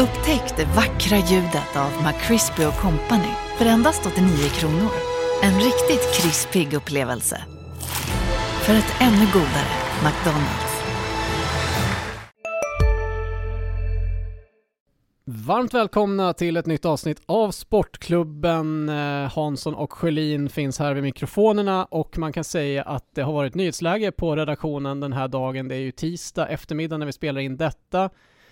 Upptäck det vackra ljudet av McCrispy Company för endast 89 kronor. En riktigt krispig upplevelse. För ett ännu godare McDonalds. Varmt välkomna till ett nytt avsnitt av Sportklubben. Eh, Hansson och Sjölin finns här vid mikrofonerna och man kan säga att det har varit nyhetsläge på redaktionen den här dagen. Det är ju tisdag eftermiddag när vi spelar in detta.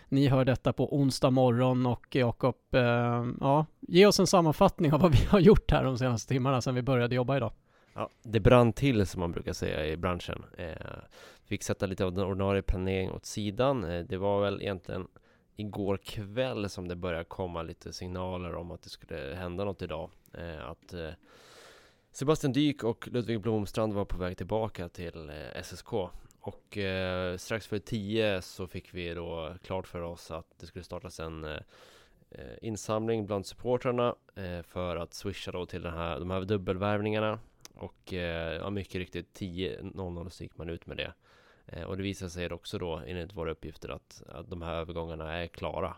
Ni hör detta på onsdag morgon och Jakob, eh, ja, ge oss en sammanfattning av vad vi har gjort här de senaste timmarna sedan vi började jobba idag. Ja, det brann till som man brukar säga i branschen. Eh, fick sätta lite av den ordinarie planeringen åt sidan. Eh, det var väl egentligen igår kväll som det började komma lite signaler om att det skulle hända något idag. Eh, att eh, Sebastian Dyk och Ludvig Blomstrand var på väg tillbaka till eh, SSK. Och eh, strax före 10 så fick vi då klart för oss att det skulle startas en eh, eh insamling bland supportrarna eh, för att swisha då till den här, de här dubbelvärvningarna. Och eh, ja, mycket riktigt 10.00 så gick man ut med det. Eh, och det visade sig också då enligt våra uppgifter att, att de här övergångarna är klara.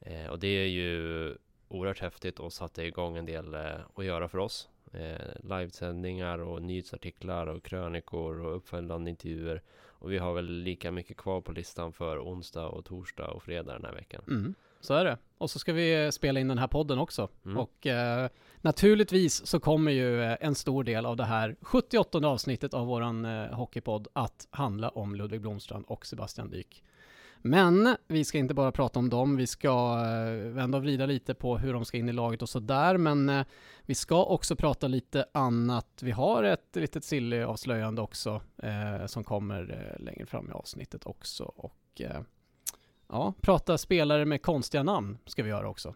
Eh, och det är ju oerhört häftigt och satte igång en del eh, att göra för oss. Eh, livesändningar och nyhetsartiklar och krönikor och uppföljande intervjuer. Och vi har väl lika mycket kvar på listan för onsdag och torsdag och fredag den här veckan. Mm, så är det. Och så ska vi spela in den här podden också. Mm. Och eh, naturligtvis så kommer ju eh, en stor del av det här 78 avsnittet av våran eh, hockeypodd att handla om Ludvig Blomstrand och Sebastian Dyk. Men vi ska inte bara prata om dem, vi ska eh, vända och vrida lite på hur de ska in i laget och sådär, men eh, vi ska också prata lite annat. Vi har ett litet silly-avslöjande också eh, som kommer eh, längre fram i avsnittet också och eh, ja, prata spelare med konstiga namn ska vi göra också.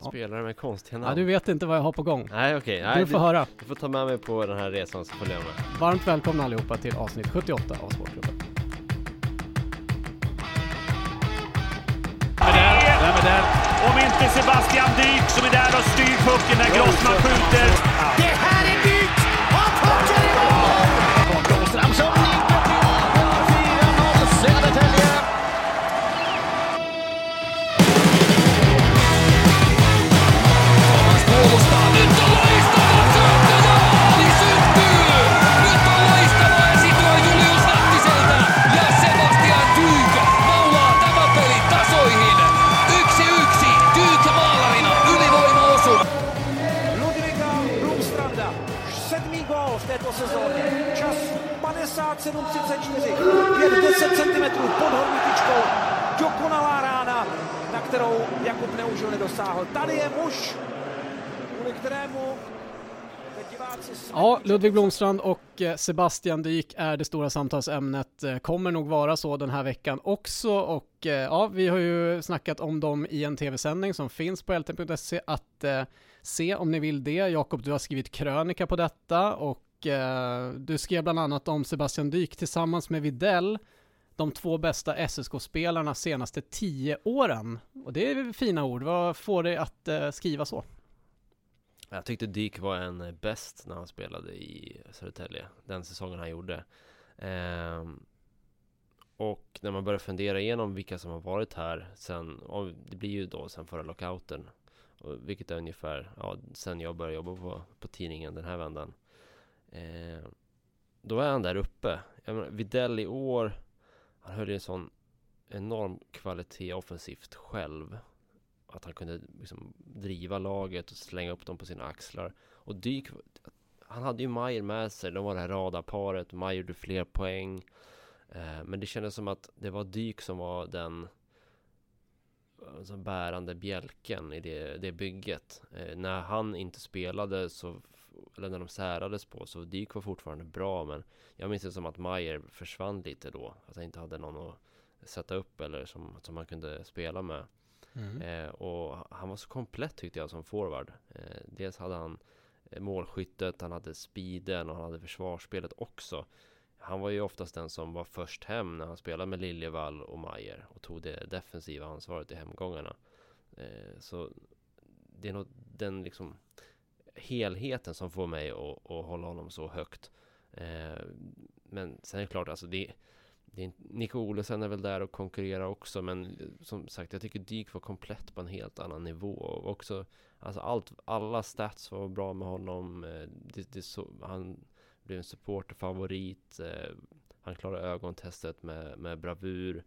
Ja. Spelare med konstiga namn? Ja, du vet inte vad jag har på gång. Nej, okej. Okay. Du får höra. Du får ta med mig på den här resan så följer jag med. Varmt välkomna allihopa till avsnitt 78 av Sportklubben. Vem är där? Om inte Sebastian Dyk som är där och styr pucken när Grossman skjuter. Této sezóně. Čas 57.34, 5-10 cm pod horní. Dokonalá rána, na kterou Jakub Neužil nedosáhl. Tady je muž, kvůli kterému Ja, Ludvig Blomstrand och eh, Sebastian Dyk är eh, det stora samtalsämnet. Eh, kommer nog vara så den här veckan också och ja, vi har ju snackat om dem i en tv-sändning som finns på lt.se att eh, se om ni vill det. Jakob, du har skrivit krönika på detta och Eh, du skrev bland annat om Sebastian Dyk tillsammans med Videll de två bästa SSK-spelarna senaste tio åren. Och det är fina ord. Vad får dig att eh, skriva så? Jag tyckte Dyk var en bäst när han spelade i Södertälje, den säsongen han gjorde. Ehm, och när man börjar fundera igenom vilka som har varit här sen, det blir ju då sen förra lockouten, och vilket är ungefär, ja, sen jag började jobba på, på tidningen den här vändan. Eh, då är han där uppe. Jag menar, Videll i år, han höll ju en sån enorm kvalitet offensivt själv. Att han kunde liksom driva laget och slänga upp dem på sina axlar. Och Dyk, han hade ju Mayer med sig, de var det här radarparet, Mayer gjorde fler poäng. Eh, men det kändes som att det var Dyk som var den alltså, bärande bjälken i det, det bygget. Eh, när han inte spelade så, eller när de särades på, så Dyk var fortfarande bra, men jag minns det som att Majer försvann lite då. Att han inte hade någon att sätta upp eller som, som han kunde spela med. Eh, och han var så komplett tyckte jag som forward. Eh, dels hade han eh, målskyttet, han hade speeden och han hade försvarsspelet också. Han var ju oftast den som var först hem när han spelade med Liljevall och Majer och tog det defensiva ansvaret i hemgångarna. Eh, så det är nog den liksom helheten som får mig att, att hålla honom så högt. Eh, men sen är det klart, alltså det, det är, Nico Olesen är väl där och konkurrerar också men eh, som sagt jag tycker Dyk var komplett på en helt annan nivå. Och också Alltså allt, alla stats var bra med honom. Eh, det, det så, Han blev en supporterfavorit. Eh, han klarade ögontestet med, med bravur.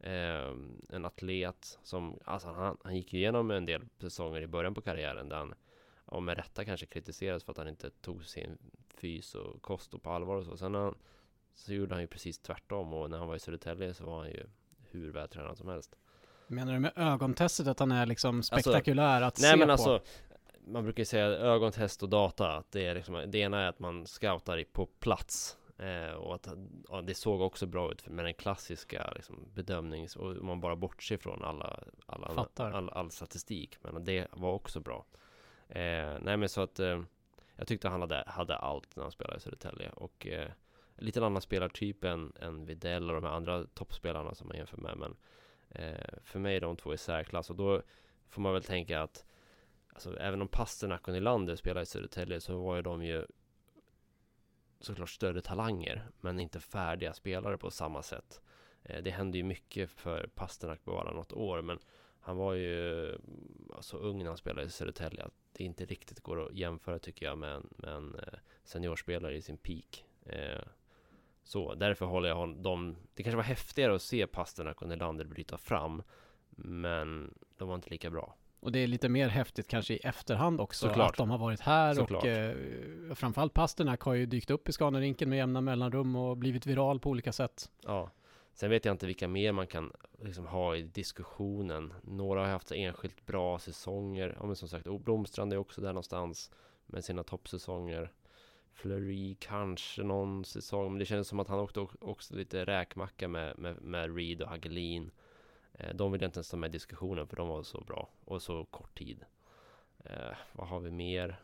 Eh, En atlet som Alltså han, han gick igenom en del säsonger i början på karriären där han och med rätta kanske kritiserades för att han inte tog sin fys och kost och på allvar och så. Sen han, så gjorde han ju precis tvärtom och när han var i Södertälje så var han ju hur vältränad som helst. Menar du med ögontestet att han är liksom spektakulär att Nej se men på? alltså Man brukar ju säga ögontest och data att det är liksom Det ena är att man scoutar på plats eh, Och att ja, det såg också bra ut med den klassiska liksom, bedömnings Och man bara bortser från alla, alla Fattar. all, all statistik Men det var också bra eh, Nej men så att eh, Jag tyckte han hade, hade allt när han spelade i Södertälje. Och eh, Lite annan spelartyp än, än Videll och de här andra toppspelarna som man jämför med. Men eh, För mig är de två i särklass. Och då får man väl tänka att Alltså även om Pasternak och Nylander spelade i Södertälje så var ju de ju såklart större talanger men inte färdiga spelare på samma sätt. Eh, det hände ju mycket för Pasternak bara något år men han var ju så så ung när han spelade i Södertälje. att det inte riktigt går att jämföra tycker jag med en, med en eh, seniorspelare i sin peak. Eh, så därför håller jag hon, dem, det kanske var häftigare att se Pasternak och Nylander bryta fram men de var inte lika bra. Och det är lite mer häftigt kanske i efterhand också Såklart. att de har varit här Såklart. och eh, framförallt Pasternak har ju dykt upp i Scanarinken med jämna mellanrum och blivit viral på olika sätt. Ja. Sen vet jag inte vilka mer man kan liksom ha i diskussionen. Några har haft enskilt bra säsonger. Ja, men som sagt, Blomstrand är också där någonstans med sina toppsäsonger. Fleury kanske någon säsong, men det känns som att han åkte också lite räkmacka med, med, med Reed och Hagelin. Eh, de vill inte ens ta med i diskussionen för de var så bra och så kort tid. Eh, vad har vi mer?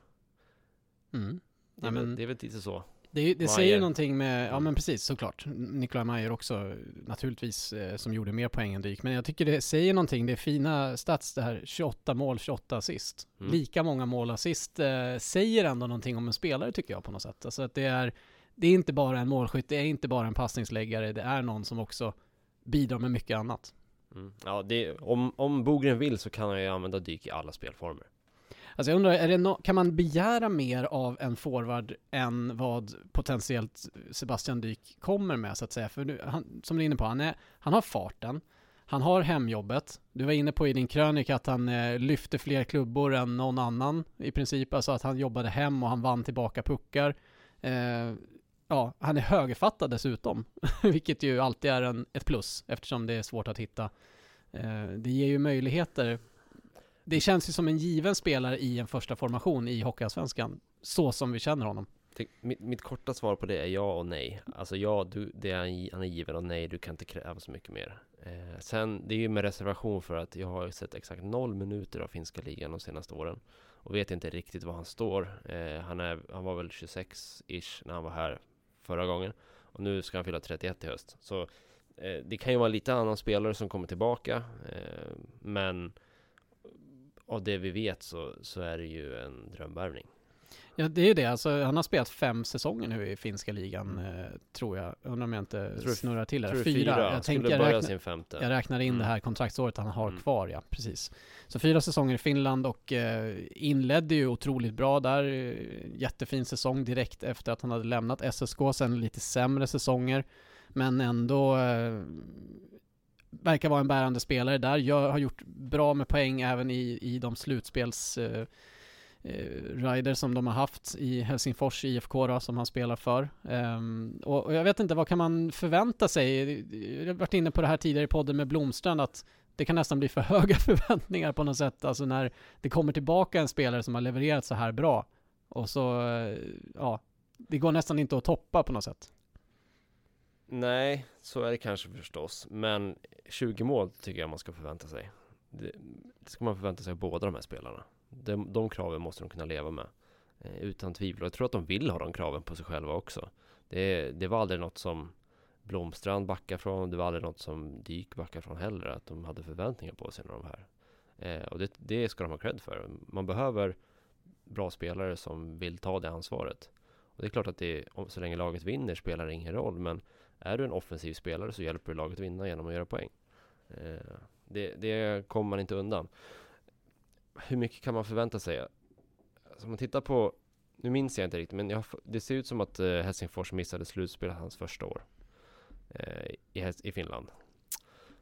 Mm. Det är, men- det är väl lite så. Det, det säger ju någonting med, ja Mm. men precis såklart. Nikolaj Mayer också naturligtvis eh, som gjorde mer poäng än Dyk. Men jag tycker det säger någonting, det är fina stats det här, 28 mål, 28 assist. Mm. Lika många mål assist eh, säger ändå någonting om en spelare tycker jag på något sätt. Alltså att det är, det är inte bara en målskytt, det är inte bara en passningsläggare, det är någon som också bidrar med mycket annat. Mm. Ja, det, om, om Bogren vill så kan han ju använda dyk i alla spelformer. Alltså jag undrar, är det no- kan man begära mer av en forward än vad potentiellt Sebastian Dyk kommer med så att säga? För nu, han, som du är inne på, han, är, han har farten, han har hemjobbet. Du var inne på i din krönika att han eh, lyfte fler klubbor än någon annan i princip, alltså att han jobbade hem och han vann tillbaka puckar. Eh, ja, han är högerfattad dessutom, vilket ju alltid är en, ett plus eftersom det är svårt att hitta. Eh, det ger ju möjligheter det känns ju som en given spelare i en första formation i Hockeyallsvenskan, så som vi känner honom. Mitt, mitt korta svar på det är ja och nej. Alltså ja, du, det är, han är given och nej, du kan inte kräva så mycket mer. Eh, sen, det är ju med reservation för att jag har ju sett exakt noll minuter av finska ligan de senaste åren. Och vet inte riktigt var han står. Eh, han, är, han var väl 26-ish när han var här förra gången. Och nu ska han fylla 31 i höst. Så eh, det kan ju vara lite annan spelare som kommer tillbaka. Eh, men av det vi vet så, så är det ju en drömvärvning. Ja, det är ju det. Alltså, han har spelat fem säsonger nu i finska ligan, eh, tror jag. Undrar om jag inte Mm. tror snurrar till det. Fyra. fyra? Jag tänker, jag, räkna, sin femte. jag räknar in Mm. det här kontraktsåret han har Mm. kvar, ja. Precis. Så fyra säsonger i Finland och eh, inledde ju otroligt bra där. Jättefin säsong direkt efter att han hade lämnat SSK. Sen lite sämre säsonger. Men ändå eh, verkar vara en bärande spelare där. Jag har gjort bra med poäng även i, i de slutspels eh, eh rider som de har haft i Helsingfors IFK då, som han spelar för. Um, och, och jag vet inte, vad kan man förvänta sig? Jag har varit inne på det här tidigare i podden med Blomstrand, att det kan nästan bli för höga förväntningar på något sätt. Alltså när det kommer tillbaka en spelare som har levererat så här bra. Och så, eh, ja, det går nästan inte att toppa på något sätt. Nej, så är det kanske förstås. Men 20 mål tycker jag man ska förvänta sig. Det, det ska man förvänta sig av båda de här spelarna. De, de kraven måste de kunna leva med. Eh, utan tvivel. Och jag tror att de vill ha de kraven på sig själva också. Det, det var aldrig något som Blomstrand backar från. Det var aldrig något som Dyk backar från heller. Att de hade förväntningar på sig när de här. Eh, och det, det ska de ha cred för. Man behöver bra spelare som vill ta det ansvaret. Och det är klart att det, så länge laget vinner spelar det ingen roll. Men är du en offensiv spelare så hjälper du laget att vinna genom att göra poäng. Eh, det, det kommer man inte undan. Hur mycket kan man förvänta sig? Alltså om man tittar på, nu minns jag inte riktigt, men jag, det ser ut som att eh, Helsingfors missade slutspelet hans första år eh, i, i Finland.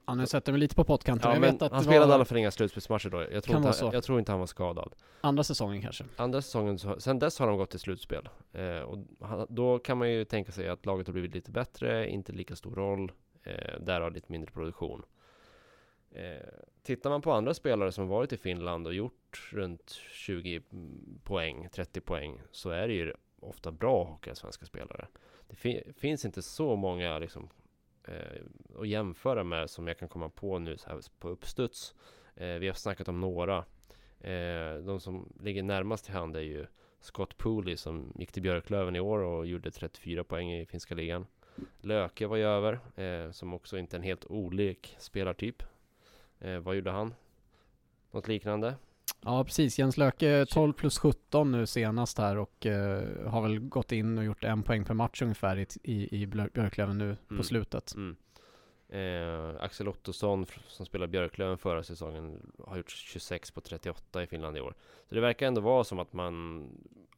Ja, nu sätter mig lite på pottkanten. Ja, jag vet att han spelade i var alla fall inga slutspelsmatcher då. Jag tror, inte, så. jag tror inte han var skadad. andra säsongen kanske. Andra säsongen, så, sen dess har de gått till slutspel. Eh, och han- då kan man ju tänka sig att laget har blivit lite bättre, inte lika stor roll, eh, därav lite mindre produktion. Eh, tittar man på andra spelare som varit i Finland och gjort runt 20 poäng, 30 poäng, så är det ju ofta bra hockeyallsvenska spelare. Det fi- finns inte så många liksom, eh, att jämföra med som jag kan komma på nu så här på uppstuds. Eh, vi har snackat om några. Eh, de som ligger närmast till hand är ju Scott Pooley som gick till Björklöven i år och gjorde 34 poäng i finska ligan. Löke var ju över, eh, som också inte är en helt olik spelartyp. Eh, vad gjorde han? Något liknande? Ja, precis. Jens Löke 12 plus 17 nu senast här och eh, har väl gått in och gjort en poäng per match ungefär i, i, i Björ- Björklöven nu på Mm. slutet. Mm. Eh, Axel Ottosson som spelade Björklöven förra säsongen har gjort 26 på 38 i Finland i år. Så det verkar ändå vara som att man,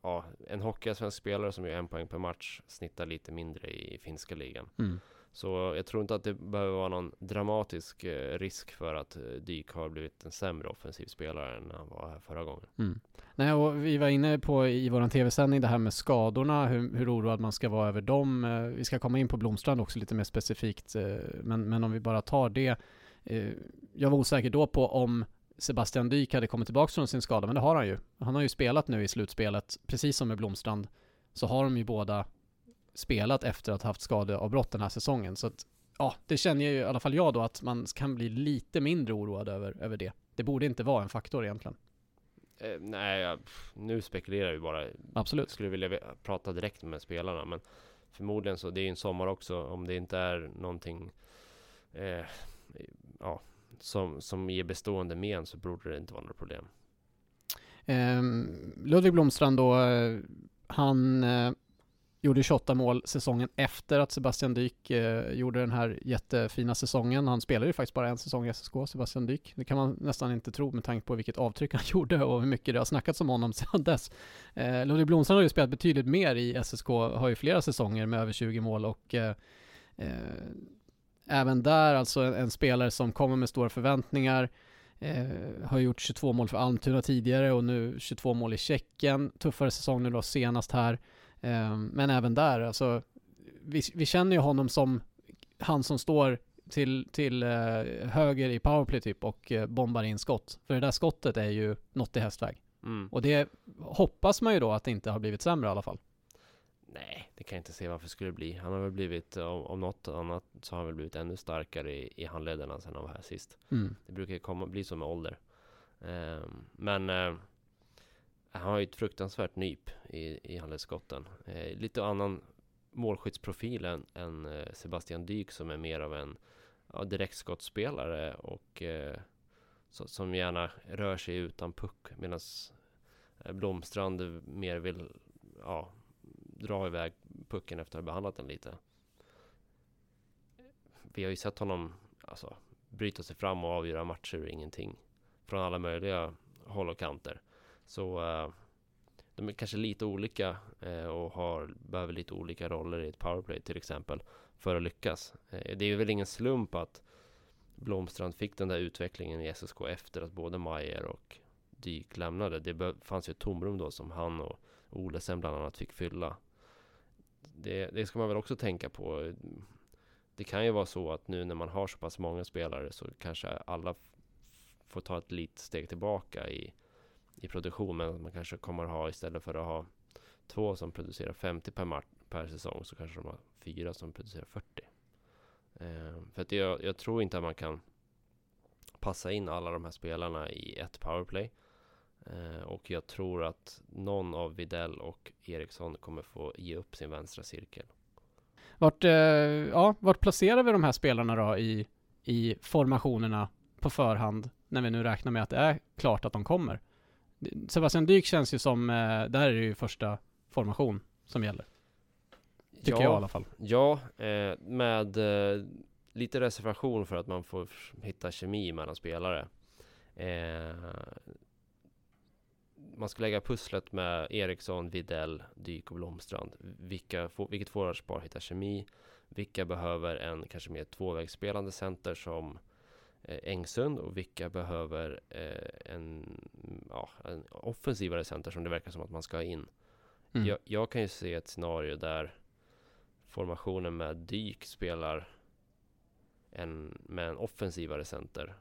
ja, en hockeyallsvensk spelare som gör en poäng per match snittar lite mindre i finska ligan. Mm. Så jag tror inte att det behöver vara någon dramatisk eh, risk för att eh, Dyk har blivit en sämre offensiv spelare än när han var här förra gången. Mm. Nej, och vi var inne på i våran tv-sändning det här med skadorna, hur, hur oroad man ska vara över dem. Eh, vi ska komma in på Blomstrand också lite mer specifikt, men, men om vi bara tar det. Jag var osäker då på om Sebastian Dyk hade kommit tillbaka från sin skada, men det har han ju. Han har ju spelat nu i slutspelet, precis som med Blomstrand, så har de ju båda spelat efter att ha haft skadeavbrott den här säsongen. Så att, ja, det känner ju i alla fall jag då att man kan bli lite mindre oroad över, över det. Det borde inte vara en faktor egentligen. Eh, nej, jag, nu spekulerar vi bara. Absolut. skulle vilja prata direkt med spelarna men förmodligen så, det är ju en sommar också om det inte är någonting eh, ja, som, som ger bestående men så borde det inte vara några problem. Ehm, Ludvig Blomstrand då, eh, han eh, gjorde 28 mål säsongen efter att Sebastian Dyk eh, gjorde den här jättefina säsongen. Han spelade ju faktiskt bara en säsong i SSK, Sebastian Dyk. Det kan man nästan inte tro med tanke på vilket avtryck han gjorde och hur mycket det har snackats om honom sedan dess. Eh, Ludvig Blomstrand har ju spelat betydligt mer i SSK, har ju flera säsonger med över 20 mål och eh, eh, även där alltså en, en spelare som kommer med stora förväntningar. Eh, har gjort 22 mål för Almtuna tidigare och nu 22 mål i Tjeckien. Tuffare säsong nu då senast här. Eh, men även där, alltså vi, vi känner ju honom som han som står till, till eh, höger i powerplay typ och eh, bombar in skott. För det där skottet är ju något i hästväg. Mm. Och det hoppas man ju då att det inte har blivit sämre i alla fall. Nej, det kan jag inte se varför det skulle bli. Han har väl blivit, om, om något annat så har han väl blivit ännu starkare i, i handlederna sen han var här sist. Mm. Det brukar ju komma, bli så med ålder. Ehm, men eh, han har ju ett fruktansvärt nyp i, i handledsskotten. Eh, lite annan målskyttsprofil än, än eh, Sebastian Dyk som är mer av en ja, direktskottspelare och eh, så, som gärna rör sig utan puck medan eh, Blomstrand mer vill ja, dra iväg pucken efter att ha behandlat den lite. Vi har ju sett honom alltså, bryta sig fram och avgöra matcher och ingenting. Från alla möjliga håll och kanter. Så eh, de är kanske lite olika eh, och har, behöver lite olika roller i ett powerplay till exempel. För att lyckas. Eh, det är väl ingen slump att Blomstrand fick den där utvecklingen i SSK efter att både Mayer och Dyk lämnade. Det fanns ju ett tomrum då som han och Olesen bland annat fick fylla. Det, det ska man väl också tänka på. Det kan ju vara så att nu när man har så pass många spelare så kanske alla får ta ett litet steg tillbaka i, i produktion. Men man kanske kommer att ha istället för att ha två som producerar 50 per, match, per säsong så kanske de har fyra som producerar 40. Eh, för att jag, jag tror inte att man kan passa in alla de här spelarna i ett powerplay. Eh, och jag tror att någon av Videll och Eriksson kommer få ge upp sin vänstra cirkel. Vart, eh, ja, vart placerar vi de här spelarna då i, i formationerna på förhand när vi nu räknar med att det är klart att de kommer? Sebastian Dyk känns ju som, eh, där är det ju första formation som gäller. Tycker Ja. jag i alla fall. Ja, eh, med eh, lite reservation för att man får hitta kemi mellan spelare. Man ska lägga pusslet med Eriksson, Videll, Dyk och Blomstrand. Vilka, vilket forwardspar hittar kemi? Vilka behöver en kanske mer tvåvägsspelande center som Engsund och vilka behöver eh, en, ja, en offensivare center som det verkar som att man ska ha in. Mm. Jag, jag kan ju se ett scenario där formationen med Dyk spelar en, med en offensivare center.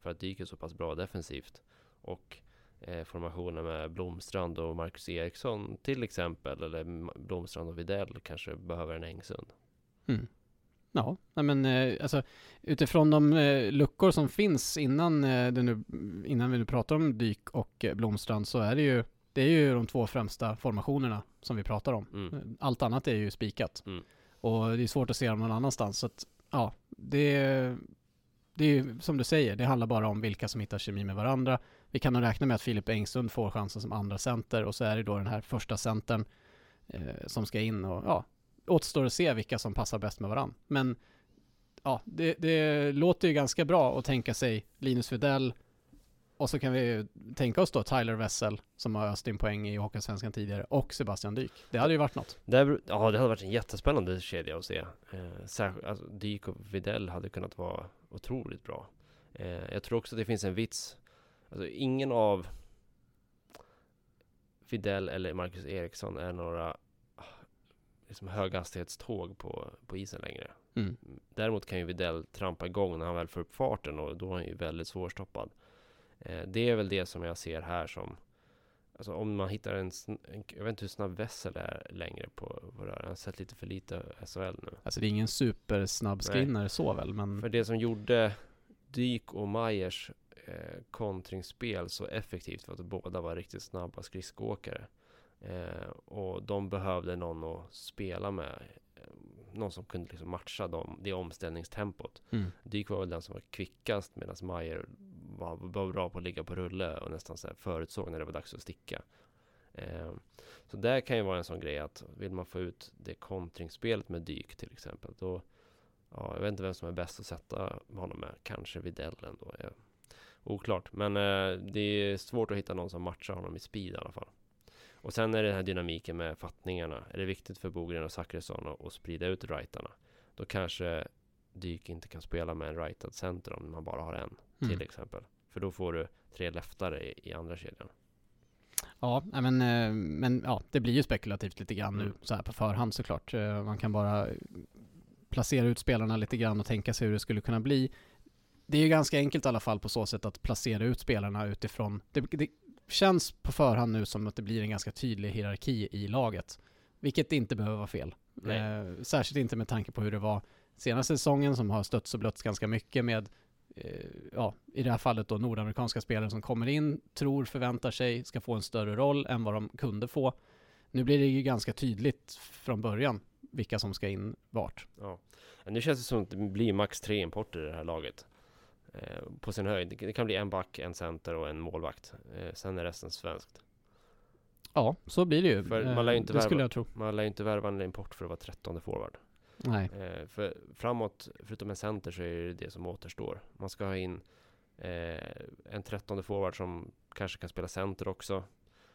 För att Dyk är så pass bra defensivt. Och eh, formationen med Blomstrand och Marcus Eriksson till exempel. Eller Blomstrand och Videll kanske behöver en Engsund. Mm. Ja, men eh, alltså utifrån de eh, luckor som finns innan, eh, nu, innan vi nu pratar om Dyk och Blomstrand så är det ju det är ju de två främsta formationerna som vi pratar om. Mm. Allt annat är ju spikat. Mm. Och det är svårt att se dem någon annanstans. Så att, ja, det, det är ju som du säger, det handlar bara om vilka som hittar kemi med varandra. Vi kan nog räkna med att Filip Engsund får chansen som andra center och så är det då den här första centern eh, som ska in och ja, återstår att se vilka som passar bäst med varandra. Men ja, det, det låter ju ganska bra att tänka sig Linus Widell och så kan vi ju tänka oss då Tyler Wessel som har öst in poäng i Hockeysvenskan tidigare och Sebastian Dyk. Det hade ju varit något. Där, ja, det hade varit en jättespännande kedja att se. Eh, särskilt, alltså, Dyk och Videll hade kunnat vara otroligt bra. Eh, jag tror också att det finns en vits. Alltså, ingen av Videll eller Marcus Eriksson är några liksom, höghastighetståg på, på isen längre. Mm. Däremot kan ju Videll trampa igång när han väl får upp farten och då är han ju väldigt svårstoppad. Eh, det är väl det som jag ser här som Alltså om man hittar en, en jag vet inte hur snabb Wessel är längre på, på här. Jag har sett lite för lite SHL nu. Alltså det är ingen supersnabb Nej. skrinnare så väl, men För det som gjorde Dyk och Majers eh, kontringsspel så effektivt var att båda var riktigt snabba skridskoåkare. Eh, och de behövde någon att spela med. Eh, någon som kunde liksom matcha dem, det omställningstempot. mm. Dyk var väl den som var kvickast medan Mayer var, var bra på att ligga på rulle och nästan så här förutsåg när det var dags att sticka. Eh, så där kan ju vara en sån grej att vill man få ut det kontringsspelet med Dyk till exempel då Ja, jag vet inte vem som är bäst att sätta honom med. Kanske Widell ändå. Eh, oklart. Men eh, det är svårt att hitta någon som matchar honom i speed i alla fall. Och sen är det den här dynamiken med fattningarna. Är det viktigt för Bogren och Zachrisson att, att sprida ut rightarna? Då kanske Dyk inte kan spela med en rightad center om man bara har en Mm. till exempel. För då får du tre leftare i, i andra kedjan. Ja, men, eh, men ja, det blir ju spekulativt lite grann nu Mm. så här på förhand såklart. Eh, Man kan bara placera ut spelarna lite grann och tänka sig hur det skulle kunna bli. Det är ju ganska enkelt i alla fall på så sätt att placera ut spelarna utifrån. Det, det känns på förhand nu som att det blir en ganska tydlig hierarki i laget. Vilket inte behöver vara fel. Eh, särskilt inte med tanke på hur det var senaste säsongen som har stötts och blötts ganska mycket med eh, ja, i det här fallet då nordamerikanska spelare som kommer in, tror, förväntar sig, ska få en större roll än vad de kunde få. Nu blir det ju ganska tydligt från början vilka som ska in vart. Ja. Nu känns det som att det blir max tre importer i det här laget. Eh, på sin höjd. Det- kan bli en back, en center och en målvakt. Eh, sen är resten svenskt. Ja, så blir det ju. För man lär ju inte det skulle värva- jag tro. Man lär ju inte värva en import för att vara trettonde forward. Nej. Eh, för framåt, förutom en center, så är det det som återstår. Man ska ha in eh, en trettonde forward som kanske kan spela center också.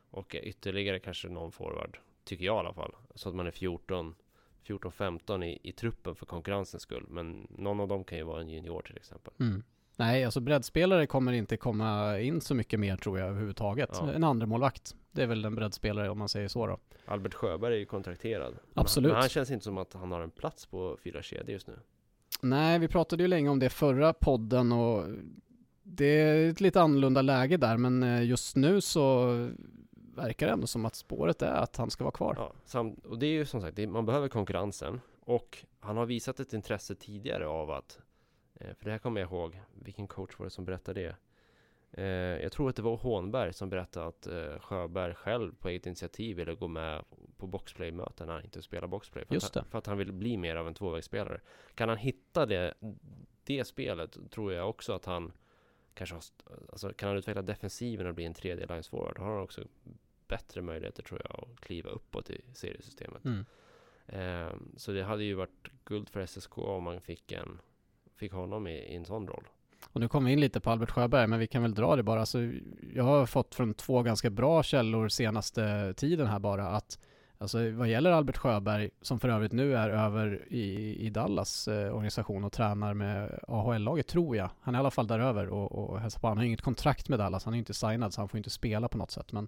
Och eh, ytterligare kanske någon forward, tycker jag i alla fall. Så att man är 14, 14-15 i, i truppen för konkurrensens skull. Men någon av dem kan ju vara en junior till exempel. Mm. Nej, alltså breddspelare kommer inte komma in så mycket mer tror jag överhuvudtaget. Ja. En andra målvakt. Det är väl en breddspelare om man säger så då. Albert Sjöberg är ju kontrakterad. Absolut. Men han känns inte som att han har en plats på fyra kedjor just nu. Nej, vi pratade ju länge om det förra podden och det är ett lite annorlunda läge där, men eh, just nu så verkar det ändå som att spåret är att han ska vara kvar. Ja, och det är ju som sagt, det, man behöver konkurrensen. Och han har visat ett intresse tidigare av att, för det här kommer jag ihåg, vilken coach var det som berättade det? Eh, jag tror att det var Hånberg som berättade att eh, Sjöberg själv på eget initiativ ville gå med på boxplay-möten när han inte spelar boxplay. För, Just att, han- för att han vill bli mer av en tvåvägsspelare. Kan han hitta det, det spelet tror jag också att han kanske har, alltså kan han utveckla defensiven och bli en tredje lines forward, då har han också bättre möjligheter tror jag att kliva uppåt i seriesystemet. Mm. Eh, så det hade ju varit guld för SSK om man fick, en, fick honom i, i en sån roll. Och nu kom vi in lite på Albert Sjöberg, men vi kan väl dra det bara. Alltså, jag har fått från två ganska bra källor senaste tiden här bara att Alltså vad gäller Albert Sjöberg, som för övrigt nu är över i, i Dallas eh, organisation och tränar med AHL-laget tror jag. Han är i alla fall där över och, och hälsar på. Han har inget kontrakt med Dallas, han är inte signad så han får inte spela på något sätt. Men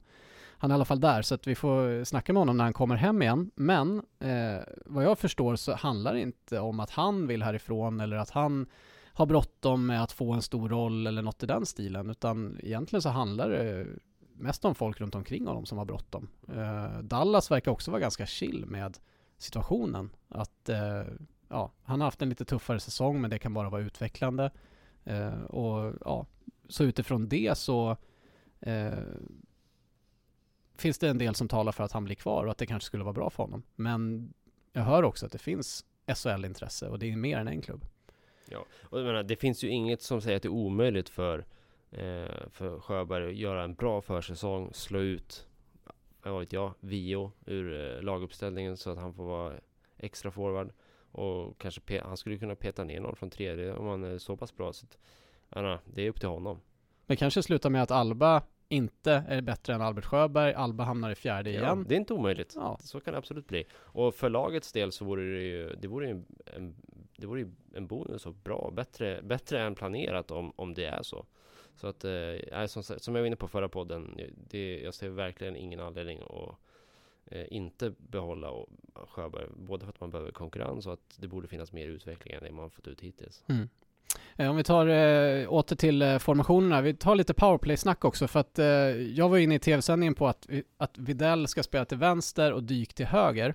han är i alla fall där, så att vi får snacka med honom när han kommer hem igen. Men eh, vad jag förstår så handlar det inte om att han vill härifrån eller att han har bråttom med att få en stor roll eller något i den stilen, utan egentligen så handlar det mest om folk runt omkring honom som har bråttom. Eh, Dallas verkar också vara ganska chill med situationen. Att eh, ja, han har haft en lite tuffare säsong men det kan bara vara utvecklande. Eh, och ja, så utifrån det så eh, finns det en del som talar för att han blir kvar och att det kanske skulle vara bra för honom. Men jag hör också att det finns SHL-intresse och det är mer än en klubb. Ja, och jag menar, det finns ju inget som säger att det är omöjligt för eh, för Sjöberg att göra en bra försäsong, slå ut, vad vet jag, Vio ur eh, laguppställningen så att han får vara extra forward. Och kanske han skulle kunna peta ner någon från tredje om han är så pass bra. Så att, ja, det är upp till honom. Men kanske slutar med att Alba inte är bättre än Albert Sjöberg, Alba hamnar i fjärde ja, igen. Det är inte omöjligt. Ja. Så kan det absolut bli. Och för lagets del så vore det ju, det vore en, en, det vore en bonus och bra, bättre, bättre än planerat om, om det är så. Så att, eh, som, som jag var inne på förra podden, det, jag ser verkligen ingen anledning att eh, inte behålla och, Sjöberg. Både för att man behöver konkurrens och att det borde finnas mer utveckling än det man fått ut hittills. Mm. Eh, om vi tar eh, åter till eh, formationerna, vi tar lite powerplay-snack också för att eh, jag var inne i tv-sändningen på att, att Videll ska spela till vänster och Dyk till höger.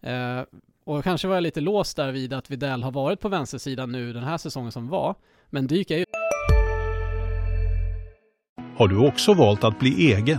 Eh, och kanske var jag lite låst där vid att Videll har varit på vänstersidan nu den här säsongen som var. Men Dyk är ju Har du också valt att bli egen?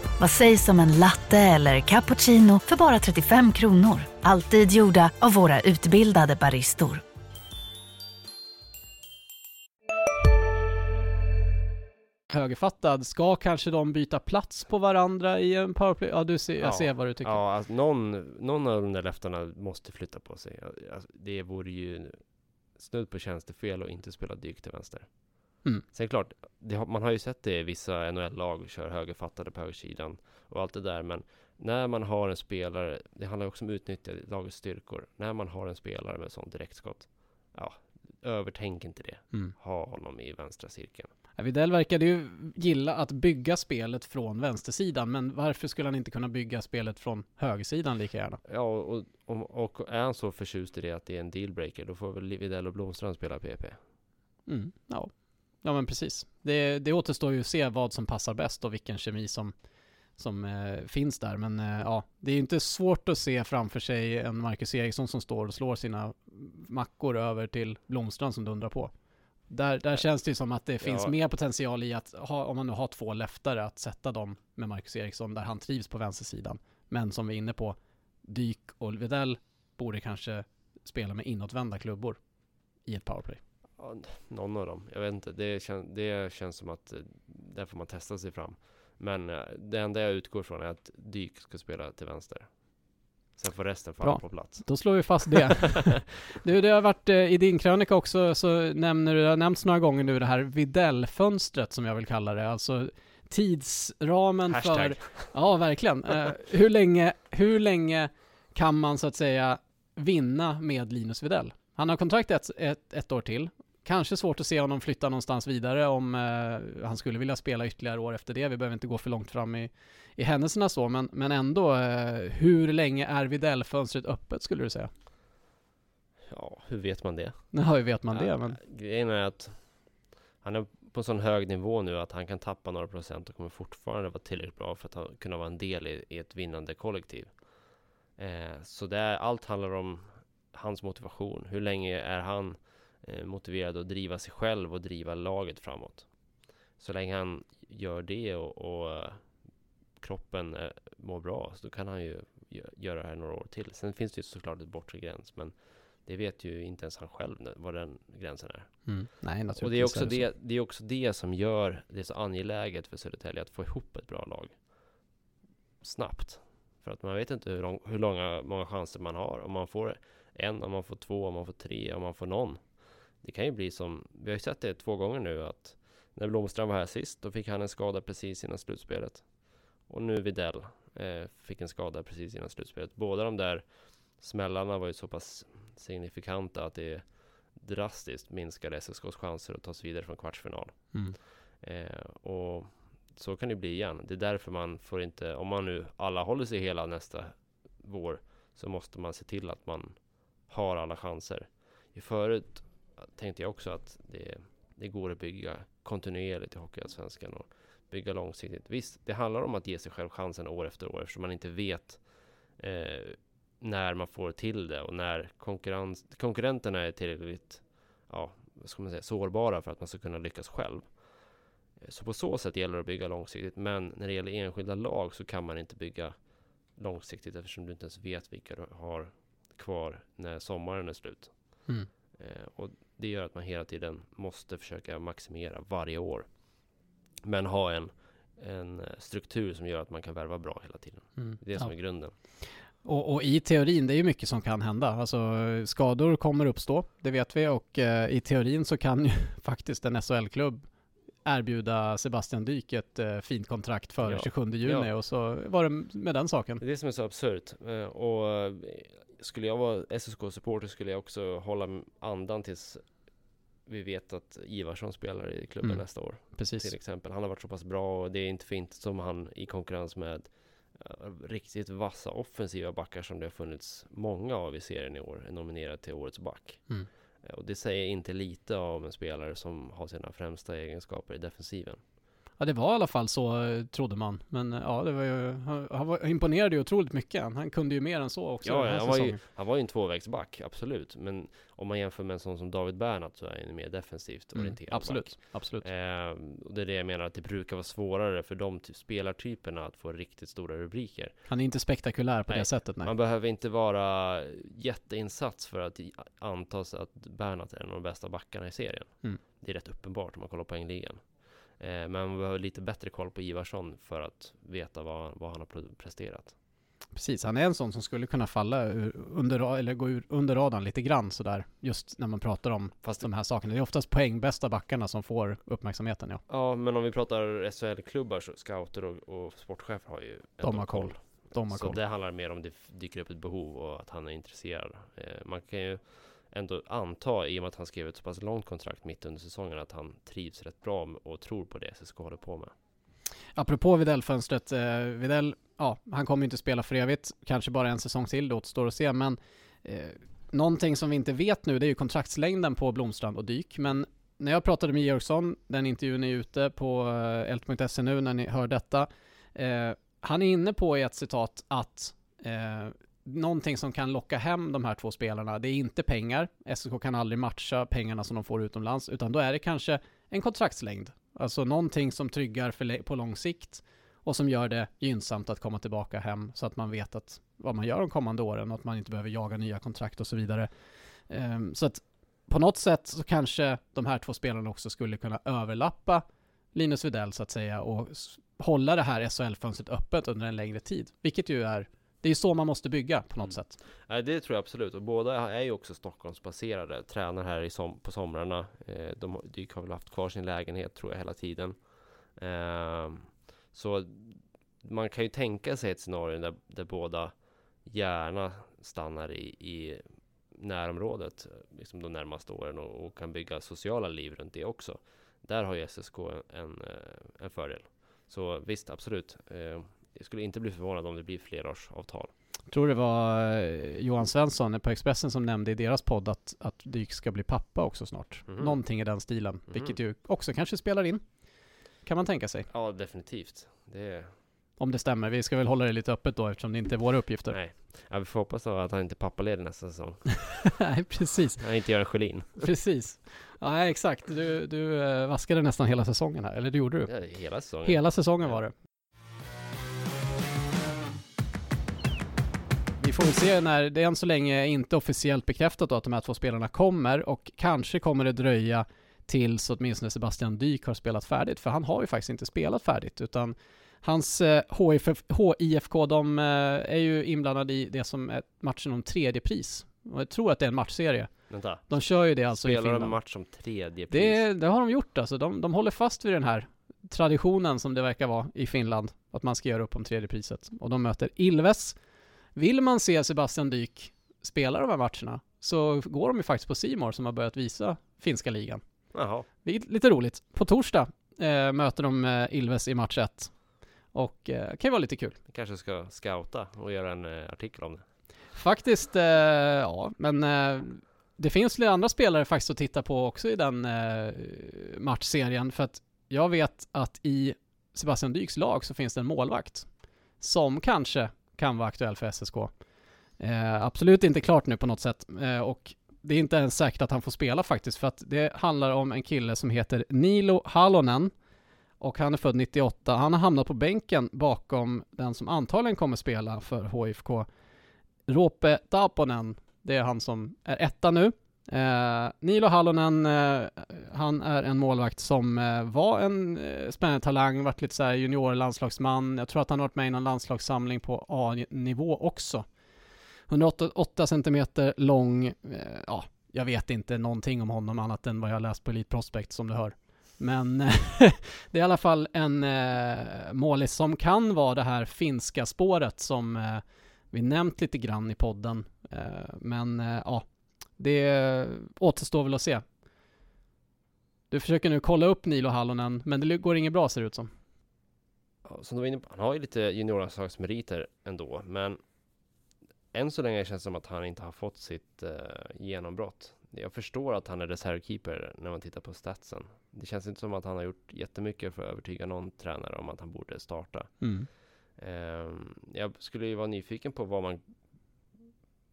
Vad sägs om en latte eller cappuccino för bara 35 kronor? Alltid gjorda av våra utbildade baristor. högerfattad. Ska kanske de byta plats på varandra i en powerplay? Ja, du ser, jag Ja. ser vad du tycker. Ja, alltså, någon, någon av de där leftarna måste flytta på sig. Alltså, det vore ju snudd på tjänstefel att inte spela dyk till vänster. Mm. Sen klart, det man har ju sett det i vissa NHL-lag kör högerfattade på högersidan och allt det där. Men när man har en spelare, det handlar också om att utnyttja lagets styrkor. När man har en spelare med sånt direktskott, ja, övertänk inte det. Mm. Ha honom i vänstra cirkeln. Ja, Widell verkade ju gilla att bygga spelet från vänstersidan, men varför skulle han inte kunna bygga spelet från högersidan lika gärna? Ja, och, och, och är han så förtjust i det att det är en dealbreaker, då får väl Widell och Blomstrand spela PP. Mm, ja. Ja, men precis. Det, det återstår ju att se vad som passar bäst och vilken kemi som, som eh, finns där. Men eh, ja, det är ju inte svårt att se framför sig en Marcus Eriksson som står och slår sina mackor över till Blomstrand som dundrar på. Där, där känns det ju som att det finns Ja. mer potential i att ha, om man nu har två leftare, att sätta dem med Marcus Eriksson där han trivs på vänstersidan. Men som vi är inne på, Dyk och Videll borde kanske spela med inåtvända klubbor i ett powerplay. Ja, någon av dem. Jag vet inte. Det, kän, det känns som att eh, där får man testa sig fram. Men eh, det enda jag utgår från är att Dyk ska spela till vänster. Sen får resten falla Bra. på plats. Då slår vi fast det. du, det har varit eh, i din krönika också så nämner du, det har nämnts några gånger nu det här Videll-fönstret som jag vill kalla det. Alltså tidsramen Hashtag. för... Ja, verkligen. Eh, hur, länge, hur länge kan man så att säga vinna med Linus Videll? Han har kontrakt ett, ett, ett år till. Kanske svårt att se honom flytta någonstans vidare om eh, han skulle vilja spela ytterligare år efter det. Vi behöver inte gå för långt fram i, i händelserna så, men, men ändå, eh, hur länge är Videll-fönstret öppet skulle du säga? Ja, hur vet man det? Ja, hur vet man det? Ja, Men, Grejen är att han är på en sån hög nivå nu att han kan tappa några procent och kommer fortfarande vara tillräckligt bra för att ha, kunna vara en del i, i ett vinnande kollektiv. Eh, så det är, allt handlar om hans motivation. Hur länge är han motiverad att driva sig själv och driva laget framåt? Så länge han gör det och, och eh, kroppen eh, mår bra, så då kan han ju gö- göra det här några år till. Sen finns det ju såklart ett bortre gräns, men det vet ju inte ens han själv vad den gränsen är. Mm. Nej, naturligtvis. Och det är, också så. det, det är också det som gör det så angeläget för Södertälje att få ihop ett bra lag snabbt. För att man vet inte hur, lång, hur långa, många chanser man har. Om man får en, om man får två, om man får tre, om man får någon. Det kan ju bli som, vi har ju sett det två gånger nu att när Blomstrand var här sist, då fick han en skada precis innan slutspelet. Och nu Videll eh, fick en skada precis innan slutspelet. Båda de där smällarna var ju så pass signifikanta att det drastiskt minskade SSKs chanser att ta sig vidare från kvartsfinal. Mm. Eh, och så kan det bli igen. Det är därför man får inte, om man nu alla håller sig hela nästa vår, så måste man se till att man har alla chanser. I förut tänkte jag också att det, det går att bygga kontinuerligt i Hockeyallsvenskan och bygga långsiktigt. Visst, det handlar om att ge sig själv chansen år efter år eftersom man inte vet eh, när man får till det och när konkurrens, konkurrenterna är tillräckligt ja, vad ska man säga, sårbara för att man ska kunna lyckas själv. Eh, Så på så sätt gäller det att bygga långsiktigt. Men när det gäller enskilda lag så kan man inte bygga långsiktigt eftersom du inte ens vet vilka du har kvar när sommaren är slut. Mm. Eh, och det gör att man hela tiden måste försöka maximera varje år. Men ha en, en struktur som gör att man kan värva bra hela tiden. Mm. Det är det som Ja. är grunden. Och, och i teorin, det är ju mycket som kan hända. Alltså skador kommer uppstå, det vet vi. Och eh, i teorin så kan ju faktiskt en SHL-klubb erbjuda Sebastian Dyk ett eh, fint kontrakt före Ja. 27 juni Ja. och så var det med den saken. Det är det som är så absurt. Eh, och eh, skulle jag vara SSK-supporter skulle jag också hålla andan tills vi vet att Ivarsson spelar i klubben Mm. nästa år. Precis. Till exempel. Han har varit så pass bra och det är inte fint som han i konkurrens med eh, riktigt vassa offensiva backar som det har funnits många av i serien i år, är nominerad till årets back. Mm. Eh, Och det säger inte lite av en spelare som har sina främsta egenskaper i defensiven. Ja, det var i alla fall så eh, trodde man. Men eh, ja, det var ju, han, han var, imponerade ju otroligt mycket. Han kunde ju mer än så också Ja, den här han var, ju, säsongen. han var ju en tvåvägsback, absolut. Men om man jämför med en sån som David Bernhardt så är han ju mer defensivt Mm, orienterad absolut, back. absolut. Eh, och det är det jag menar, att det brukar vara svårare för de ty- spelartyperna att få riktigt stora rubriker. Han är inte spektakulär på Nej, det sättet, nej. Man behöver inte vara jätteinsats för att antas att Bernhardt är en av de bästa backarna i serien. Mm. Det är rätt uppenbart om man kollar poängligan. Eh, men man behöver lite bättre koll på Ivarsson för att veta vad, vad han har presterat. Precis, han är en sån som skulle kunna falla ur, under, eller gå ur, under radarn lite grann sådär. Just när man pratar om Fast de här sakerna. Det är oftast poängbästa backarna som får uppmärksamheten, ja. Ja, men om vi pratar SHL-klubbar så scouter och, och sportchefer har ju De har koll. De har Så koll. det handlar mer om det dyker upp ett behov och att han är intresserad. Eh, man kan ju ändå anta, i och med att han skrev ett så pass långt kontrakt mitt under säsongen, att han trivs rätt bra och tror på det SSK håller på med. Apropå Widell-fönstret, eh, Widell, ja, han kommer ju inte spela för evigt, kanske bara en säsong till, det återstår att se, men eh, någonting som vi inte vet nu, det är ju kontraktslängden på Blomstrand och Dyk, men när jag pratade med Georgsson, den intervjun är ute på eh, elt.se nu när ni hör detta, eh, han är inne på i ett citat att eh, någonting som kan locka hem de här två spelarna, det är inte pengar, SSK kan aldrig matcha pengarna som de får utomlands, utan då är det kanske en kontraktslängd. Alltså någonting som tryggar för på lång sikt och som gör det gynnsamt att komma tillbaka hem så att man vet att vad man gör de kommande åren och att man inte behöver jaga nya kontrakt och så vidare. Ehm, så att på något sätt så kanske de här två spelarna också skulle kunna överlappa Linus Widell så att säga och hålla det här SHL-fönstret öppet under en längre tid. Vilket ju är, det är så man måste bygga på något Mm. sätt. Det tror jag absolut. Och båda är ju också Stockholmsbaserade. Tränar här som, på somrarna. Eh, de Dyk har väl haft kvar sin lägenhet tror jag hela tiden. Ehm, så man kan ju tänka sig ett scenario där, där båda gärna stannar i, i närområdet liksom de närmaste åren och, och kan bygga sociala liv runt det också. Där har ju SSK en, en, eh, en fördel. Så visst, absolut. Eh, jag skulle inte bli förvånad om det blir flerårsavtal. Jag tror det var eh, Johan Svensson på Expressen som nämnde i deras podd att, att Dyk ska bli pappa också snart. Mhm. Någonting i den stilen, Mhm. vilket ju också kanske spelar in. Kan man tänka sig. Ja, definitivt. Det, Om det stämmer. Vi ska väl hålla det lite öppet då eftersom det inte är våra uppgifter. nej, Ja, vi får hoppas då att han inte är pappaledig nästa säsong. Nej, precis. Han inte Göran Sjölin. Precis. Ja, exakt. Du, du eh, vaskade nästan hela säsongen här, eller det gjorde du? Ja, hela säsongen. Hela säsongen var det. Vi får väl se när det än så länge inte officiellt bekräftat då att de här två spelarna kommer och kanske kommer det dröja tills åtminstone Sebastian Dyk har spelat färdigt, för han har ju faktiskt inte spelat färdigt utan hans eh, HIF, HIFK, de eh, är ju inblandade i det som är matchen om tredje pris. Och jag tror att det är en matchserie. Vänta. De kör ju det alltså i Spelar de Finland. en match som tredje pris? Det, det har de gjort alltså. De, de håller fast vid den här traditionen som det verkar vara i Finland. Att man ska göra upp om tredje priset. Och de möter Ilves. Vill man se Sebastian Dyk spela de här matcherna så går de ju faktiskt på Simor som har börjat visa finska ligan. Jaha. Det är lite roligt. På torsdag eh, möter de eh, Ilves i match 1. Och eh, kan ju vara lite kul. Vi kanske ska scouta och göra en eh, artikel om det. Faktiskt, eh, ja, men eh, det finns lite andra spelare faktiskt att titta på också i den eh, matchserien. För att jag vet att i Sebastian Dyks lag så finns det en målvakt som kanske kan vara aktuell för SSK. Eh, absolut inte klart nu på något sätt eh, och det är inte ens säkert att han får spela faktiskt för att det handlar om en kille som heter Nilo Halonen och han är född 98. Han har hamnat på bänken bakom den som antagligen kommer spela för HIFK Roope Taponen, det är han som är etta nu. Eh, Nilo Hallonen, eh, han är en målvakt som eh, var en eh, spännande talang, varit lite såhär juniorlandslagsman. Jag tror att han har varit med i någon landslagssamling på A-nivå också. 108 centimeter lång, eh, ja, jag vet inte någonting om honom annat än vad jag läst på Elite Prospect som du hör. Men det är i alla fall en eh, målis som kan vara det här finska spåret som eh, vi nämnt lite grann i podden. Eh, men eh, ja, det återstår väl att se. Du försöker nu kolla upp Nilo Hallonen, men det går inget bra ser det ut som. Ja, som du var inne på, han har ju lite juniorlandslagsmeriter ändå, men än så länge känns det som att han inte har fått sitt eh, genombrott. Jag förstår att han är reservkeeper när man tittar på statsen. Det känns inte som att han har gjort jättemycket för att övertyga någon tränare om att han borde starta. Mm. Ehm, jag skulle ju vara nyfiken på vad man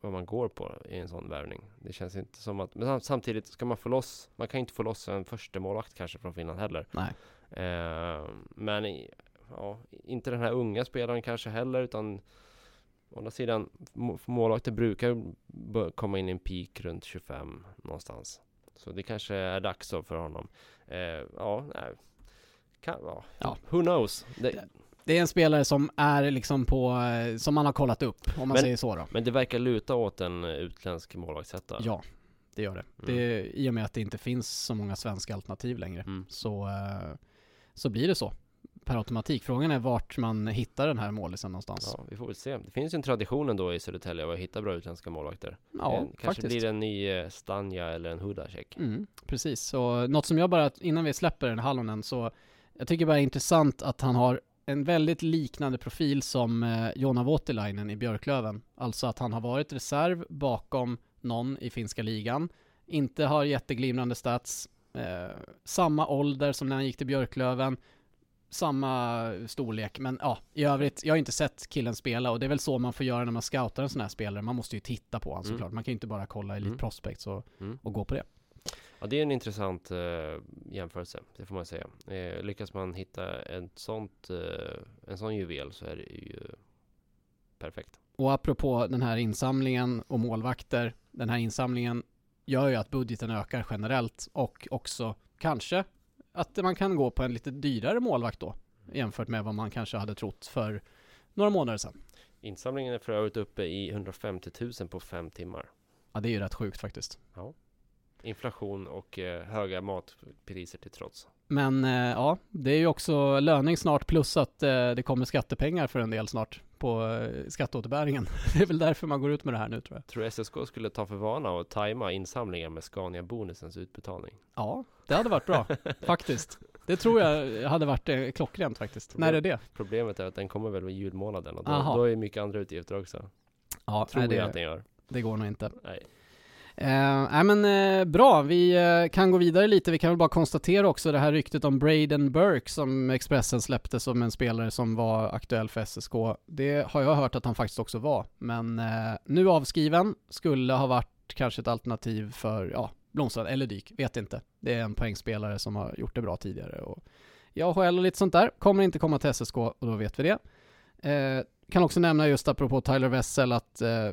vad man går på i en sån värvning. Det känns inte som att, men sam- samtidigt ska man få loss, man kan inte få loss en första målvakt kanske från Finland heller. Nej. Ehm, men i, ja, inte den här unga spelaren kanske heller, utan å andra sidan, må- målvakter brukar komma in i en peak runt 25 någonstans. Så det kanske är dags då för honom. Ehm, ja, nej. Kan, ja. Ja. Who knows? Det, Det är en spelare som är liksom på, eh, som man har kollat upp, om man Men- säger så då. men det verkar luta åt en eh, utländsk målvaktsetta. Ja, det gör det. Mm. det. I och med att det inte finns så många svenska alternativ längre. Mm. Så, eh, så blir det så. Per automatik. Frågan är vart man hittar den här målisen någonstans. Ja, vi får väl se. Det finns ju en tradition ändå i Södertälje av att hitta bra utländska målvakter. Ja, kanske faktiskt. blir det en ny Stanja eller en Hudacek. Mm, precis, så något som jag bara, innan vi släpper den Hallonen, så jag tycker bara det är intressant att han har en väldigt liknande profil som eh, Jonna Voutilainen i Björklöven. Alltså att han har varit reserv bakom någon i finska ligan, inte har jätteglimrande stats, eh, samma ålder som när han gick till Björklöven, samma storlek, men ja, i övrigt, jag har inte sett killen spela och det är väl så man får göra när man scoutar en sån här spelare, man måste ju titta på honom Mm. såklart, man kan ju inte bara kolla Elite Mm. Prospects och, Mm. och gå på det. Ja, det är en intressant eh, jämförelse, det får man säga. Eh, lyckas man hitta ett sånt, eh, en sån juvel så är det ju perfekt. Och apropå den här insamlingen och målvakter, den här insamlingen gör ju att budgeten ökar generellt och också kanske att man kan gå på en lite dyrare målvakt då jämfört med vad man kanske hade trott för några månader sedan. Insamlingen är för övrigt uppe i 150 000 på fem timmar. Ja, det är ju rätt sjukt faktiskt. Inflation och eh, höga matpriser till trots. Men eh, ja, det är ju också löning snart plus att eh, det kommer skattepengar för en del snart på eh, skatteåterbäringen. Det är väl därför man går ut med det här nu tror jag. Tror du SSK skulle ta för vana att tajma insamlingen med Scania-bonusens utbetalning? Ja, det hade varit bra faktiskt. Det tror jag hade varit eh, klockrent faktiskt. När är det? Problemet är att den kommer väl vid julmånaden och då, Aha. då är mycket andra utgifter också. Ja, Tror nej, jag att det, den gör. det går nog inte. Nej. Eh, äh, men eh, bra, vi eh, kan gå vidare lite. Vi kan väl bara konstatera också det här ryktet om Braden Burke som Expressen släppte som en spelare som var aktuell för SSK. Det har jag hört att han faktiskt också var, men eh, nu avskriven, skulle ha varit kanske ett alternativ för, ja, Blomstrand eller Dyk, vet inte. Det är en poängspelare som har gjort det bra tidigare och i AHL och lite sånt där. Kommer inte komma till SSK och då vet vi det. Eh, kan också nämna just apropå Tyler Wessel att eh,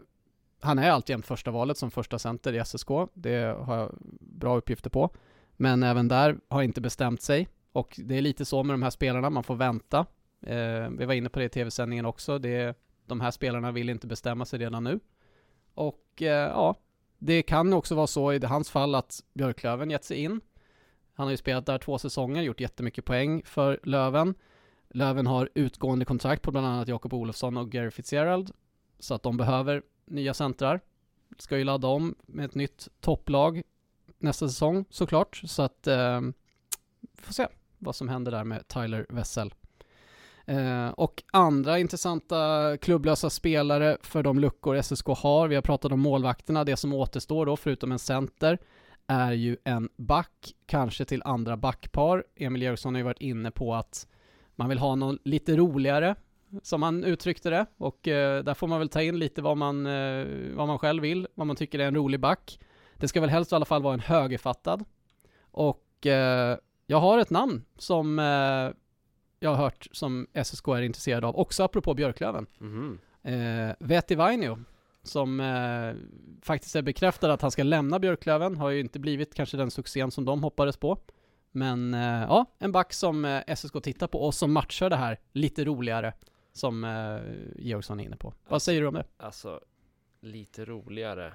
han är alltjämt första valet som första center i SSK. Det har jag bra uppgifter på. Men även där har inte bestämt sig. Och det är lite så med de här spelarna, man får vänta. Eh, vi var inne på det i tv-sändningen också. Det, de här spelarna vill inte bestämma sig redan nu. Och eh, ja, det kan också vara så i hans fall att Björklöven gett sig in. Han har ju spelat där två säsonger, gjort jättemycket poäng för Löven. Löven har utgående kontrakt på bland annat Jakob Olofsson och Gary Fitzgerald. Så att de behöver nya centrar. Ska ju ladda om med ett nytt topplag nästa säsong såklart. Så att eh, vi får se vad som händer där med Tyler Wessel. Eh, och andra intressanta klubblösa spelare för de luckor SSK har. Vi har pratat om målvakterna. Det som återstår då, förutom en center, är ju en back, kanske till andra backpar. Emil Eriksson har ju varit inne på att man vill ha någon lite roligare, som han uttryckte det. Och eh, där får man väl ta in lite vad man, eh, vad man själv vill, vad man tycker är en rolig back. Det ska väl helst i alla fall vara en högerfattad. Och eh, jag har ett namn som eh, jag har hört som SSK är intresserad av, också apropå Björklöven. Eh, Veti Vainio, som eh, faktiskt är bekräftad att han ska lämna Björklöven, har ju inte blivit kanske den succén som de hoppades på. Men ja, en back som SSK tittar på och som matchar det här lite roligare som eh, Georgsson är inne på. Vad säger du om det? Alltså, lite roligare.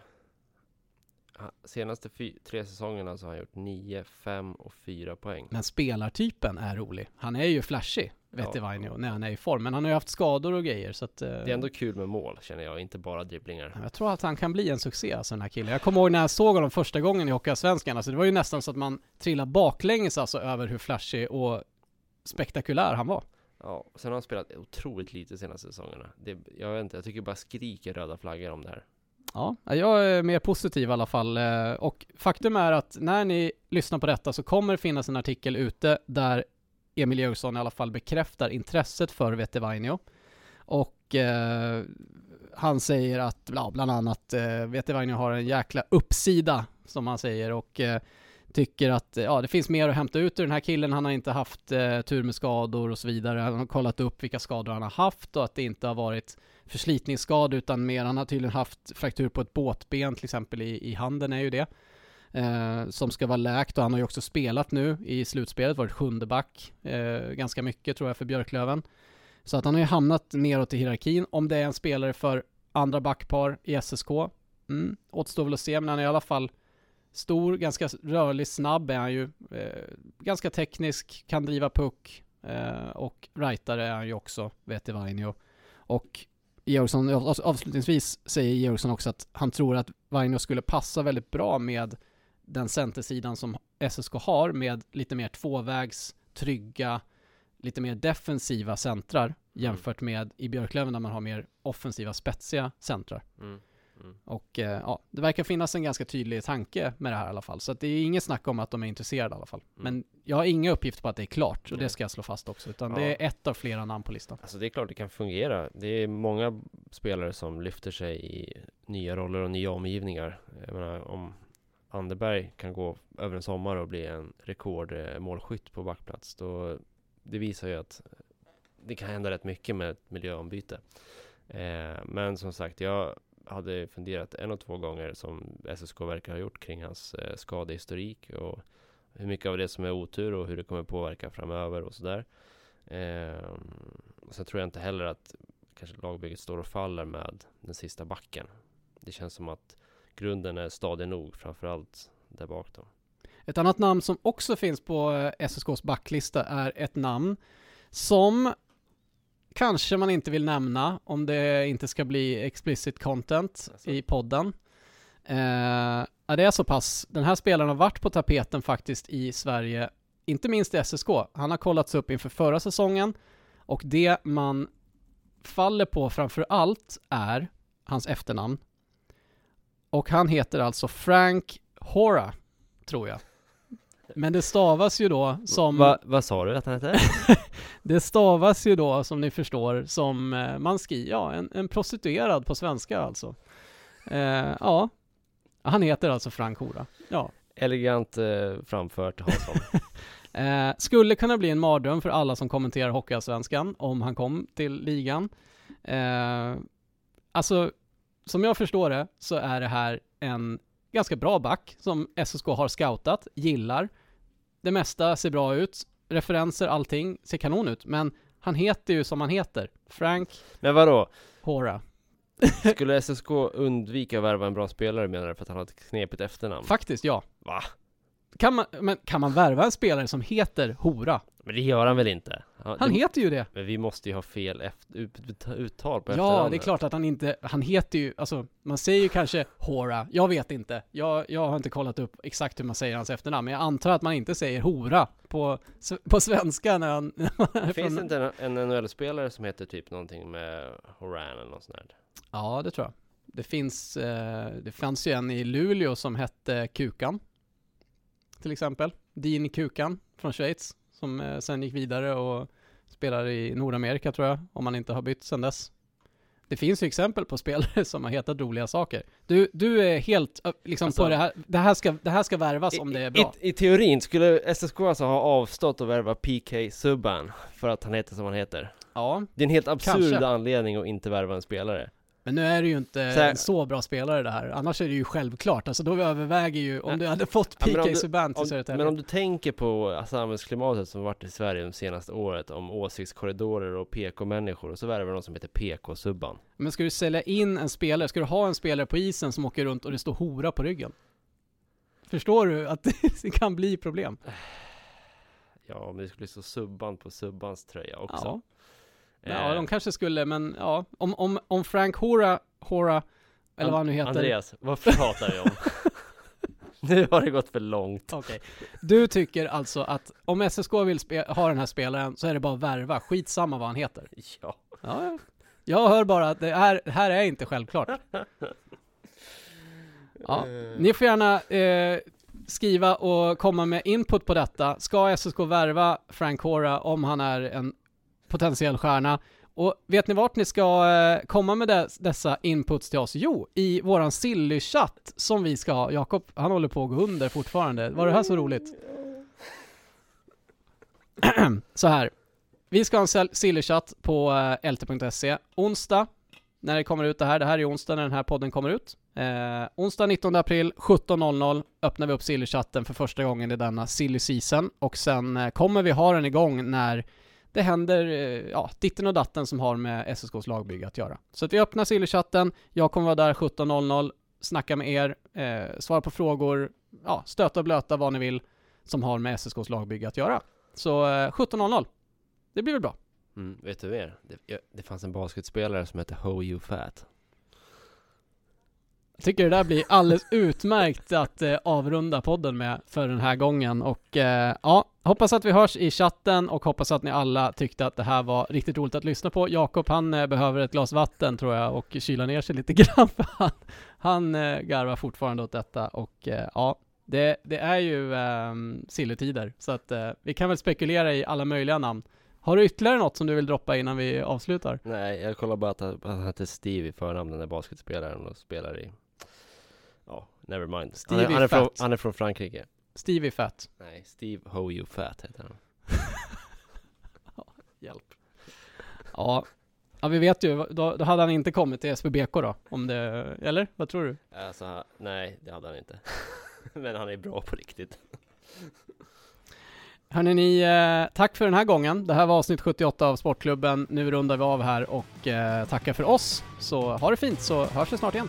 Senaste tre säsongerna så har han gjort 9, 5 och 4 poäng. Men spelartypen är rolig. Han är ju flashig, Veti Ja. När han är i form. Men han har ju haft skador och grejer så att... eh, Det är ändå kul med mål känner jag, inte bara dribblingar. Jag tror att han kan bli en succé alltså den här killen. Jag kommer ihåg när jag såg honom första gången i Hockeyallsvenskan, alltså det var ju nästan så att man trillade baklänges alltså över hur flashig och spektakulär han var. Ja, sen har han spelat otroligt lite senaste säsongerna. Det, jag vet inte, jag tycker bara skriker röda flaggor om det här. Ja, jag är mer positiv i alla fall. Eh, och faktum är att när ni lyssnar på detta så kommer det finnas en artikel ute där Emil Jönsson i alla fall bekräftar intresset för Vetevainio. Och eh, han säger att, bland annat, eh, Vetevainio har en jäkla uppsida, som han säger, och eh, tycker att ja, det finns mer att hämta ut ur den här killen. Han har inte haft eh, tur med skador och så vidare. Han har kollat upp vilka skador han har haft och att det inte har varit förslitningsskador utan mer, han har tydligen haft fraktur på ett båtben till exempel i, i handen är ju det. Eh, som ska vara läkt och han har ju också spelat nu i slutspelet, varit sjunde back eh, ganska mycket tror jag för Björklöven. Så att han har ju hamnat neråt i hierarkin. Om det är en spelare för andra backpar i SSK, mm, återstår väl att se, men han är i alla fall stor, ganska rörlig, snabb är han ju. Eh, ganska teknisk, kan driva puck eh, och rightare är han ju också, vet Vainio. Och Georgsson, av- avslutningsvis säger Georgsson också att han tror att Vainio skulle passa väldigt bra med den centersidan som SSK har med lite mer tvåvägs, trygga, lite mer defensiva centrar jämfört med i Björklöven där man har mer offensiva, spetsiga centrar. Mm. Mm. Och eh, ja, det verkar finnas en ganska tydlig tanke med det här i alla fall. Så det är inget snack om att de är intresserade i alla fall. Mm. Men jag har inga uppgifter på att det är klart och det ska jag slå fast också. Utan Ja. det är ett av flera namn på listan. Alltså det är klart det kan fungera. Det är många spelare som lyfter sig i nya roller och nya omgivningar. Jag menar om Anderberg kan gå över en sommar och bli en rekordmålskytt på backplats. Då det visar ju att det kan hända rätt mycket med ett miljöombyte. Eh, men som sagt, jag hade funderat en och två gånger som SSK verkar ha gjort kring hans eh, skadehistorik och hur mycket av det som är otur och hur det kommer påverka framöver och sådär. Eh, sen tror jag inte heller att kanske lagbygget står och faller med den sista backen. Det känns som att grunden är stadig nog, framförallt där bak då. Ett annat namn som också finns på eh, SSKs backlista är ett namn som kanske man inte vill nämna om det inte ska bli explicit content Alltså. i podden. Eh, det är så pass. Den här spelaren har varit på tapeten faktiskt i Sverige, inte minst i SSK. Han har kollats upp inför förra säsongen och det man faller på framför allt är hans efternamn. Och han heter alltså Frank Hora, tror jag. Men det stavas ju då som... Va, vad sa du att han hette? Det stavas ju då, som ni förstår, som eh, man skriver, ja, en, en prostituerad på svenska alltså. Eh, ja, han heter alltså Frank Hora. Ja. Elegant eh, framfört Hansson. Eh, skulle kunna bli en mardröm för alla som kommenterar Hockeyallsvenskan om han kom till ligan. Eh, alltså, som jag förstår det så är det här en ganska bra back som SSK har scoutat, gillar. Det mesta ser bra ut, referenser, allting ser kanon ut, men han heter ju som han heter, Frank Men vadå? Hora. Skulle SSK undvika att värva en bra spelare menar du för att han har ett knepigt efternamn? Faktiskt, ja. Va? Kan man, men kan man värva en spelare som heter Hora? Men det gör han väl inte? Han det, heter ju det. Men vi måste ju ha fel efter, ut, uttal på Ja, det är klart att han inte, han heter ju, alltså man säger ju kanske Hora, jag vet inte. Jag, jag har inte kollat upp exakt hur man säger hans efternamn, men jag antar att man inte säger Hora på, på svenska när han... Finns från- det inte en, en NHL-spelare som heter typ någonting med Horan eller något sånt där? Ja, det tror jag. Det finns, eh, det fanns ju en i Luleå som hette Kukan. Till exempel. Dean Kukan från Schweiz. Som eh, sen gick vidare och spelar i Nordamerika tror jag. Om man inte har bytt sen dess. Det finns ju exempel på spelare som har hetat roliga saker. Du, du är helt liksom Alltså- på det här, det här ska, det här ska värvas om det är bra. I, I teorin skulle SSK alltså ha avstått att värva PK Subban för att han heter som han heter. Ja, Det är en helt absurd Kanske. anledning att inte värva en spelare. Men nu är det ju inte Så här- en så bra spelare det här. Annars är det ju självklart. Alltså då överväger ju, om du hade fått PK Subban till Södertälje. men om du tänker på samhällsklimatet som varit i Sverige de senaste året om åsiktskorridorer och PK-människor och så värvar någon som heter PK-Subban. Men ska du sälja in en spelare, ska du ha en spelare på isen som åker runt och det står hora på ryggen? Förstår du att det kan bli problem? Ja, men det skulle stå Subban på Subbans tröja också. Ja. Eh, ja, de kanske skulle, men ja. Om, om, om Frank Hora, Hora, eller An- vad han nu heter. Andreas, vad pratar vi om? nu har det gått för långt. Okej. Du tycker alltså att om SSK vill ha den här spelaren så är det bara att värva, skitsamma vad han heter? Ja. Ja, ja. jag hör bara att det här, det här är inte självklart. Ja, ni får gärna eh, skriva och komma med input på detta. Ska SSK värva Frank Hora om han är en potentiell stjärna? Och vet ni vart ni ska eh, komma med dessa inputs till oss? Jo, i våran Silly-chatt som vi ska ha. Jakob, han håller på att gå under fortfarande. Var det här så roligt? så här. Vi ska ha en Silly-chatt på eh, lt.se. Onsdag, när det kommer ut det här. Det här är onsdag när den här podden kommer ut. Eh, onsdag 19 april 17.00 öppnar vi upp Silly-chatten för första gången i denna Silly Season och sen eh, kommer vi ha den igång när det händer, eh, ja, ditten och datten som har med SSKs lagbygge att göra. Så att vi öppnar Silly-chatten, jag kommer vara där 17.00, snacka med er, eh, svara på frågor, ja, stöta och blöta vad ni vill som har med SSKs lagbygge att göra. Så eh, 17.00, det blir väl bra. Mm, vet du mer? Det, det fanns en basketspelare som hette Ho You Fat. Jag tycker det där blir alldeles utmärkt att eh, avrunda podden med för den här gången och eh, ja, hoppas att vi hörs i chatten och hoppas att ni alla tyckte att det här var riktigt roligt att lyssna på. Jakob han eh, behöver ett glas vatten tror jag och kyla ner sig lite grann för han, han eh, garvar fortfarande åt detta och eh, ja, det, det är ju eh, silletider så att eh, vi kan väl spekulera i alla möjliga namn. Har du ytterligare något som du vill droppa innan vi avslutar? Nej, jag kollar bara att han, att han hette Steve i förnamn, den där basketspelaren och spelar i... Ja, never mind. Han är, Stevie han, är från, Fat. han är från Frankrike. Stevie Fett. Nej, Steve Ho You Fat heter han. Hjälp. Ja. ja, vi vet ju, då, då hade han inte kommit till SBBK då, om det, eller? Vad tror du? Alltså, nej, det hade han inte. Men han är bra på riktigt. Hörrni, ni, eh, tack för den här gången. Det här var avsnitt 78 av Sportklubben. Nu rundar vi av här och eh, tackar för oss. Så ha det fint så hörs vi snart igen.